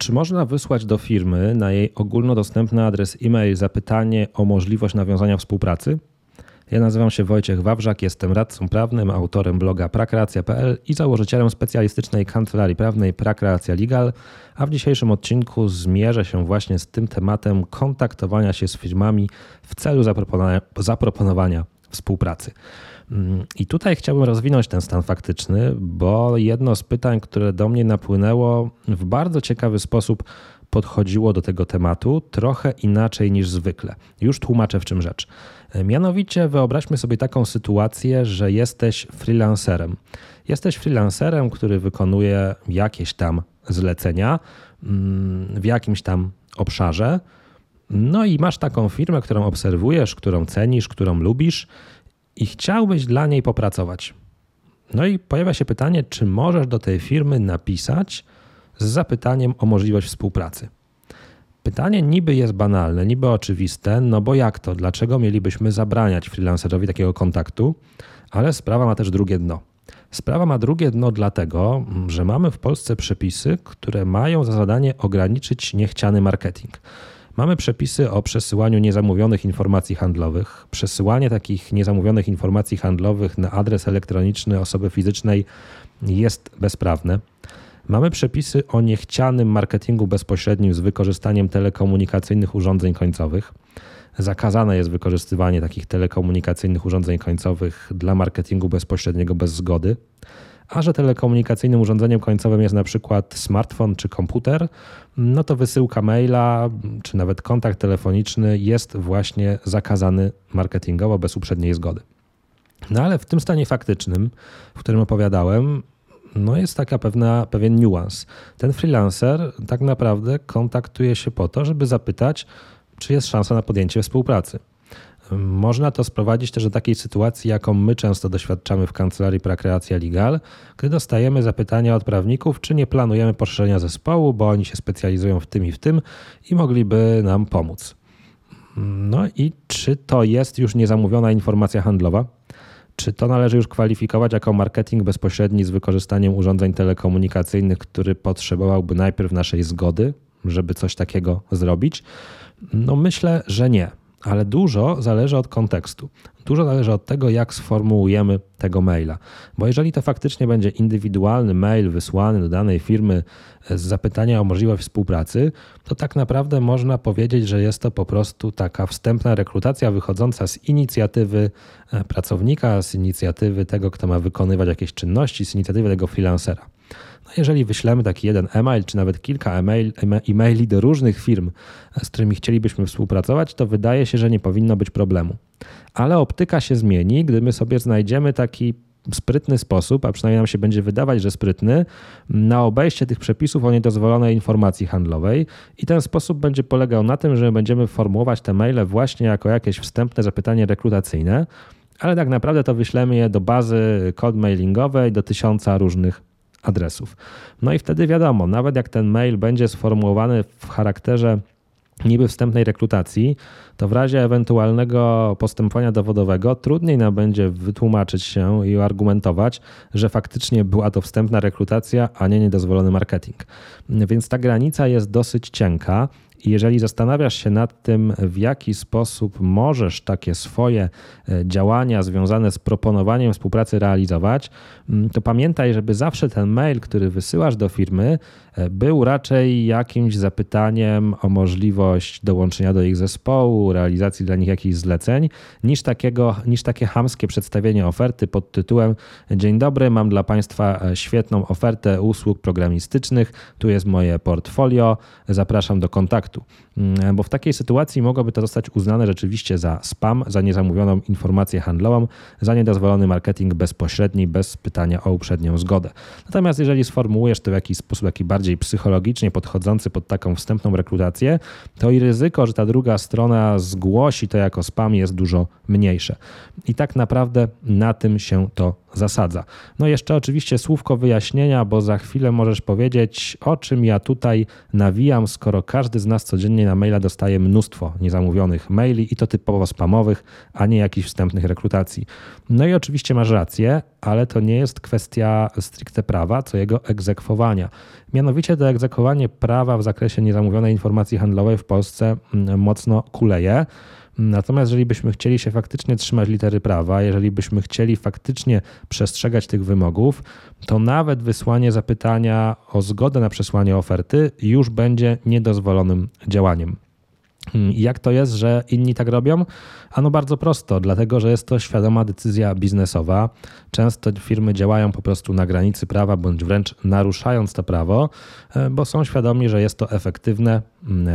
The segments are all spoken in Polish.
Czy można wysłać do firmy na jej ogólnodostępny adres e-mail zapytanie o możliwość nawiązania współpracy? Ja nazywam się Wojciech Wawrzak, jestem radcą prawnym, autorem bloga prakreacja.pl i założycielem specjalistycznej kancelarii prawnej Prakreacja Legal, a w dzisiejszym odcinku zmierzę się właśnie z tym tematem kontaktowania się z firmami w celu zaproponowania, zaproponowania współpracy. I tutaj chciałbym rozwinąć ten stan faktyczny, bo jedno z pytań, które do mnie napłynęło, w bardzo ciekawy sposób podchodziło do tego tematu, trochę inaczej niż zwykle. Już tłumaczę w czym rzecz. Mianowicie wyobraźmy sobie taką sytuację, że jesteś freelancerem. Jesteś freelancerem, który wykonuje jakieś tam zlecenia mm, w jakimś tam obszarze. No i masz taką firmę, którą obserwujesz, którą cenisz, którą lubisz i chciałbyś dla niej popracować. No i pojawia się pytanie, czy możesz do tej firmy napisać z zapytaniem o możliwość współpracy. Pytanie niby jest banalne, niby oczywiste, no bo jak to? Dlaczego mielibyśmy zabraniać freelancerowi takiego kontaktu? Ale sprawa ma też drugie dno. Sprawa ma drugie dno dlatego, że mamy w Polsce przepisy, które mają za zadanie ograniczyć niechciany marketing. Mamy przepisy o przesyłaniu niezamówionych informacji handlowych. Przesyłanie takich niezamówionych informacji handlowych na adres elektroniczny osoby fizycznej jest bezprawne. Mamy przepisy o niechcianym marketingu bezpośrednim z wykorzystaniem telekomunikacyjnych urządzeń końcowych. Zakazane jest wykorzystywanie takich telekomunikacyjnych urządzeń końcowych dla marketingu bezpośredniego bez zgody. A że telekomunikacyjnym urządzeniem końcowym jest na przykład smartfon czy komputer, no to wysyłka maila czy nawet kontakt telefoniczny jest właśnie zakazany marketingowo bez uprzedniej zgody. No ale w tym stanie faktycznym, w którym opowiadałem, no jest taka pewna, pewien niuans. Ten freelancer tak naprawdę kontaktuje się po to, żeby zapytać, czy jest szansa na podjęcie współpracy. Można to sprowadzić też do takiej sytuacji, jaką my często doświadczamy w kancelarii Prakreacja Legal, gdy dostajemy zapytania od prawników, czy nie planujemy poszerzenia zespołu, bo oni się specjalizują w tym i w tym i mogliby nam pomóc. No i czy to jest już niezamówiona informacja handlowa? Czy to należy już kwalifikować jako marketing bezpośredni z wykorzystaniem urządzeń telekomunikacyjnych, który potrzebowałby najpierw naszej zgody, żeby coś takiego zrobić? No myślę, że nie ale dużo zależy od kontekstu. Dużo zależy od tego, jak sformułujemy tego maila. Bo jeżeli to faktycznie będzie indywidualny mail wysłany do danej firmy z zapytania o możliwość współpracy, to tak naprawdę można powiedzieć, że jest to po prostu taka wstępna rekrutacja wychodząca z inicjatywy e, pracownika, z inicjatywy tego, kto ma wykonywać jakieś czynności, z inicjatywy tego freelancera. No jeżeli wyślemy taki jeden e-mail, czy nawet kilka e-mail, e-maili do różnych firm, z którymi chcielibyśmy współpracować, to wydaje się, że nie powinno być problemu. Ale optyka się zmieni, gdy my sobie znajdziemy taki sprytny sposób, a przynajmniej nam się będzie wydawać, że sprytny, na obejście tych przepisów o niedozwolonej informacji handlowej. I ten sposób będzie polegał na tym, że będziemy formułować te maile właśnie jako jakieś wstępne zapytanie rekrutacyjne, ale tak naprawdę to wyślemy je do bazy cold mailingowej, do tysiąca różnych adresów. No i wtedy wiadomo, nawet jak ten mail będzie sformułowany w charakterze niby wstępnej rekrutacji, to w razie ewentualnego postępowania dowodowego trudniej nam będzie wytłumaczyć się i argumentować, że faktycznie była to wstępna rekrutacja, a nie niedozwolony marketing. Więc ta granica jest dosyć cienka jeżeli zastanawiasz się nad tym, w jaki sposób możesz takie swoje e, działania związane z proponowaniem współpracy realizować, mm, to pamiętaj, żeby zawsze ten mail, który wysyłasz do firmy, e, był raczej jakimś zapytaniem o możliwość dołączenia do ich zespołu, realizacji dla nich jakichś zleceń, niż, takiego, niż takie hamskie przedstawienie oferty pod tytułem Dzień dobry, mam dla Państwa e, świetną ofertę usług programistycznych, tu jest moje portfolio, zapraszam do kontaktu kontaktu. Mm, bo w takiej sytuacji mogłoby to zostać uznane rzeczywiście za spam, za niezamówioną informację handlową, za niedozwolony marketing bezpośredni, bez pytania o uprzednią zgodę. Natomiast jeżeli sformułujesz to w jakiś sposób taki bardziej psychologicznie podchodzący pod taką wstępną rekrutację, to i ryzyko, że ta druga strona zgłosi to jako spam jest dużo mniejsze. I tak naprawdę na tym się to zasadza. No jeszcze oczywiście słówko wyjaśnienia, bo za chwilę możesz powiedzieć, o czym ja tutaj nawijam, skoro każdy z nas codziennie na maila dostaje mnóstwo niezamówionych maili i to typowo spamowych, a nie jakichś wstępnych rekrutacji. No i oczywiście masz rację, ale to nie jest kwestia stricte prawa, co jego egzekwowania. Mianowicie to egzekwowanie prawa w zakresie niezamówionej informacji handlowej w Polsce mm, mocno kuleje. Natomiast jeżeli byśmy chcieli się faktycznie trzymać litery prawa, jeżeli byśmy chcieli faktycznie przestrzegać tych wymogów, to nawet wysłanie zapytania o zgodę na przesłanie oferty już będzie niedozwolonym działaniem. Hmm, jak to jest, że inni tak robią? Ano bardzo prosto, dlatego że jest to świadoma decyzja biznesowa. Często firmy działają po prostu na granicy prawa, bądź wręcz naruszając to prawo, e, bo są świadomi, że jest to efektywne,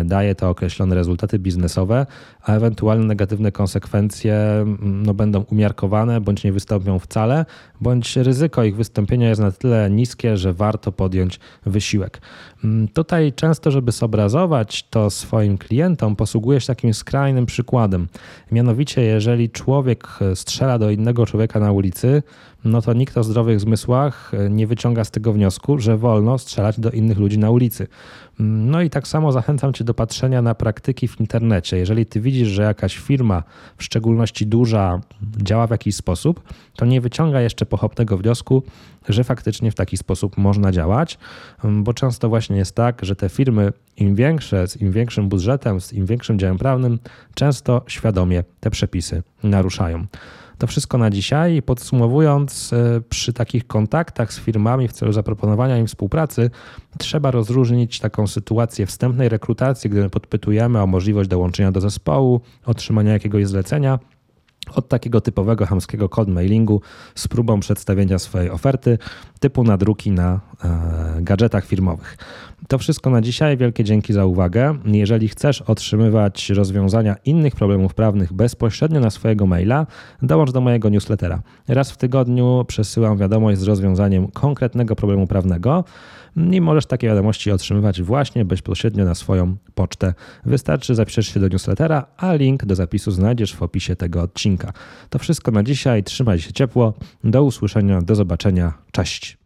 daje to określone rezultaty biznesowe, a ewentualne negatywne konsekwencje no, będą umiarkowane, bądź nie wystąpią wcale, bądź ryzyko ich wystąpienia jest na tyle niskie, że warto podjąć wysiłek. Tutaj często, żeby zobrazować to swoim klientom, posługuję się takim skrajnym przykładem. Mianowicie, jeżeli człowiek strzela do innego człowieka na ulicy, no to nikt o zdrowych zmysłach nie wyciąga z tego wniosku, że wolno strzelać do innych ludzi na ulicy. No i tak samo zachęcam Cię do patrzenia na praktyki w internecie. Jeżeli Ty widzisz, że jakaś firma, w szczególności duża, działa w jakiś sposób, to nie wyciąga jeszcze pochopnego wniosku, że faktycznie w taki sposób można działać, bo często właśnie jest tak, że te firmy im większe, z im większym budżetem, z im większym działem prawnym, często świadomie te przepisy naruszają. To wszystko na dzisiaj. Podsumowując, e, przy takich kontaktach z firmami w celu zaproponowania im współpracy, trzeba rozróżnić taką sytuację wstępnej rekrutacji, gdy podpytujemy o możliwość dołączenia do zespołu, otrzymania jakiegoś zlecenia od takiego typowego hamskiego cold mailingu z próbą przedstawienia swojej oferty typu nadruki na e, gadżetach firmowych. To wszystko na dzisiaj. Wielkie dzięki za uwagę. Jeżeli chcesz otrzymywać rozwiązania innych problemów prawnych bezpośrednio na swojego maila, dołącz do mojego newslettera. Raz w tygodniu przesyłam wiadomość z rozwiązaniem konkretnego problemu prawnego i możesz takie wiadomości otrzymywać właśnie bezpośrednio na swoją pocztę. Wystarczy zapiszesz się do newslettera, a link do zapisu znajdziesz w opisie tego odcinka. To wszystko na dzisiaj. Trzymaj się ciepło. Do usłyszenia, do zobaczenia. Cześć.